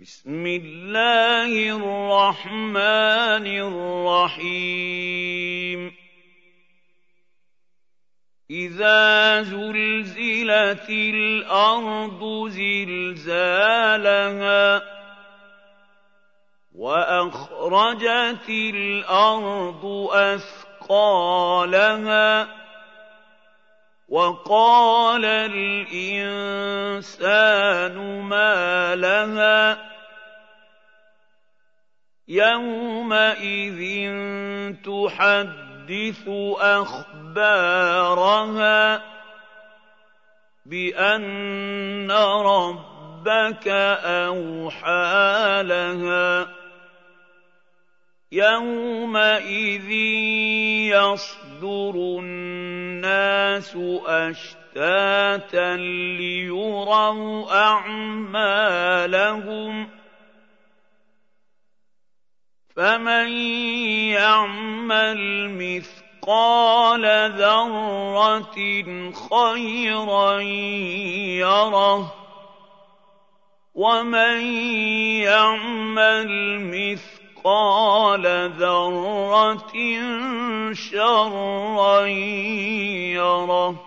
بسم الله الرحمن الرحيم. إذا زلزلت الأرض زلزالها وأخرجت الأرض أثقالها وقال الإنسان ما لها يومئذ تحدث أخبارها بأن ربك أوحى لها يومئذ يصدر الناس أشتاتا ليروا أعمالهم فمن يعمل مثقال ذرة خيرا يره ومن يعمل مثقال مثقال ذرة شرا يره.